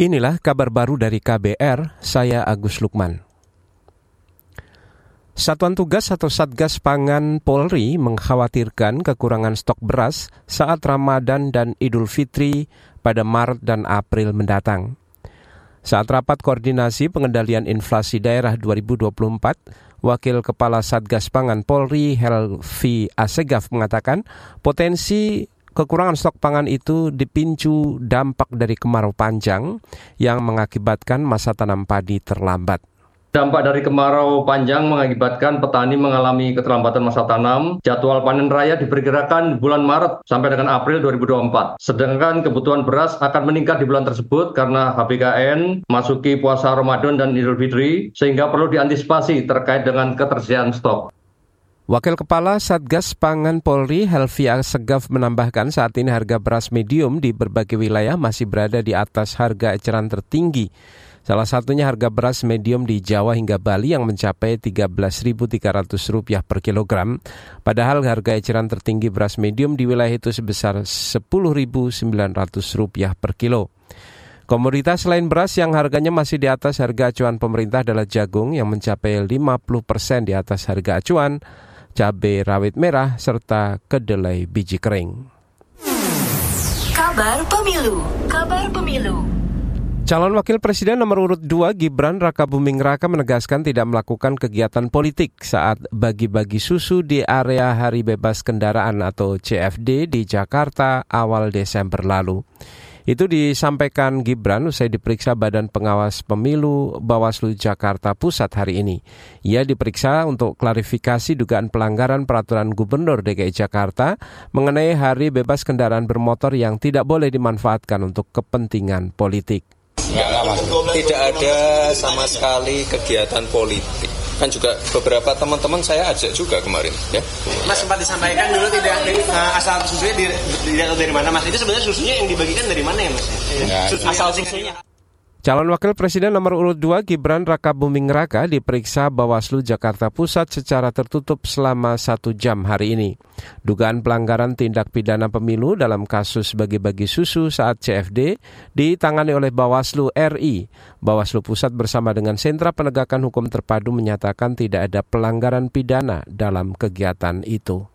Inilah kabar baru dari KBR, saya Agus Lukman. Satuan Tugas atau Satgas Pangan Polri mengkhawatirkan kekurangan stok beras saat Ramadan dan Idul Fitri pada Maret dan April mendatang. Saat rapat koordinasi pengendalian inflasi daerah 2024, Wakil Kepala Satgas Pangan Polri Helvi Asegaf mengatakan potensi Kekurangan stok pangan itu dipicu dampak dari kemarau panjang yang mengakibatkan masa tanam padi terlambat. Dampak dari kemarau panjang mengakibatkan petani mengalami keterlambatan masa tanam. Jadwal panen raya diperkirakan di bulan Maret sampai dengan April 2024. Sedangkan kebutuhan beras akan meningkat di bulan tersebut karena HBKN masuki puasa Ramadan dan Idul Fitri, sehingga perlu diantisipasi terkait dengan ketersediaan stok. Wakil Kepala Satgas Pangan Polri Helvia Segaf menambahkan saat ini harga beras medium di berbagai wilayah masih berada di atas harga eceran tertinggi. Salah satunya harga beras medium di Jawa hingga Bali yang mencapai Rp13.300 per kilogram. Padahal harga eceran tertinggi beras medium di wilayah itu sebesar Rp10.900 per kilo. Komoditas selain beras yang harganya masih di atas harga acuan pemerintah adalah jagung yang mencapai 50 persen di atas harga acuan, cabai rawit merah, serta kedelai biji kering. Kabar Pemilu Kabar Pemilu Calon Wakil Presiden nomor urut 2 Gibran Raka Buming Raka menegaskan tidak melakukan kegiatan politik saat bagi-bagi susu di area Hari Bebas Kendaraan atau CFD di Jakarta awal Desember lalu. Itu disampaikan Gibran usai diperiksa Badan Pengawas Pemilu Bawaslu Jakarta Pusat hari ini. Ia diperiksa untuk klarifikasi dugaan pelanggaran peraturan Gubernur DKI Jakarta mengenai hari bebas kendaraan bermotor yang tidak boleh dimanfaatkan untuk kepentingan politik. Tidak ada sama sekali kegiatan politik kan juga beberapa teman-teman saya ajak juga kemarin ya. Mas sempat disampaikan dulu tidak uh, asal susunya di, dari mana Mas? Itu sebenarnya susunya yang dibagikan dari mana ya Mas? Ya, asal susunya. Calon Wakil Presiden nomor urut 2 Gibran Raka Buming Raka diperiksa Bawaslu Jakarta Pusat secara tertutup selama satu jam hari ini. Dugaan pelanggaran tindak pidana pemilu dalam kasus bagi-bagi susu saat CFD ditangani oleh Bawaslu RI. Bawaslu Pusat bersama dengan Sentra Penegakan Hukum Terpadu menyatakan tidak ada pelanggaran pidana dalam kegiatan itu.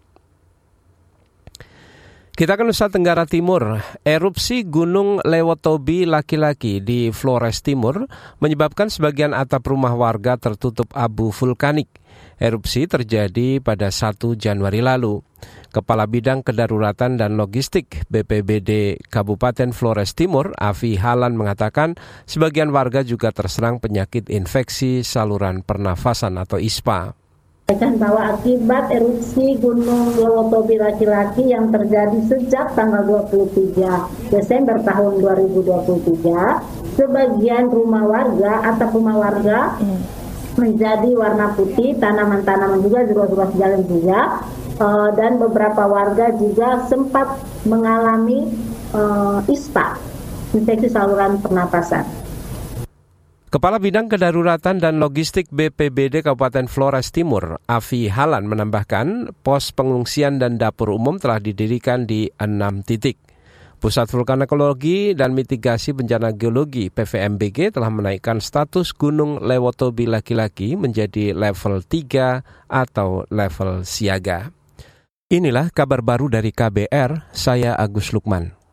Kita ke Nusa Tenggara Timur. Erupsi Gunung Lewotobi laki-laki di Flores Timur menyebabkan sebagian atap rumah warga tertutup abu vulkanik. Erupsi terjadi pada 1 Januari lalu. Kepala Bidang Kedaruratan dan Logistik BPBD Kabupaten Flores Timur, Avi Halan mengatakan sebagian warga juga terserang penyakit infeksi saluran pernafasan atau ISPA bahwa akibat erupsi Gunung Lewotobi laki-laki yang terjadi sejak tanggal 23 Desember tahun 2023, sebagian rumah warga atau rumah warga menjadi warna putih, tanaman-tanaman juga, ruas-ruas jalan juga, uh, dan beberapa warga juga sempat mengalami uh, ISPA, infeksi saluran pernapasan. Kepala Bidang Kedaruratan dan Logistik BPBD Kabupaten Flores Timur, Avi Halan menambahkan, pos pengungsian dan dapur umum telah didirikan di enam titik. Pusat Vulkanekologi dan Mitigasi Bencana Geologi PVMBG telah menaikkan status Gunung Lewotobi laki-laki menjadi level 3 atau level siaga. Inilah kabar baru dari KBR, saya Agus Lukman.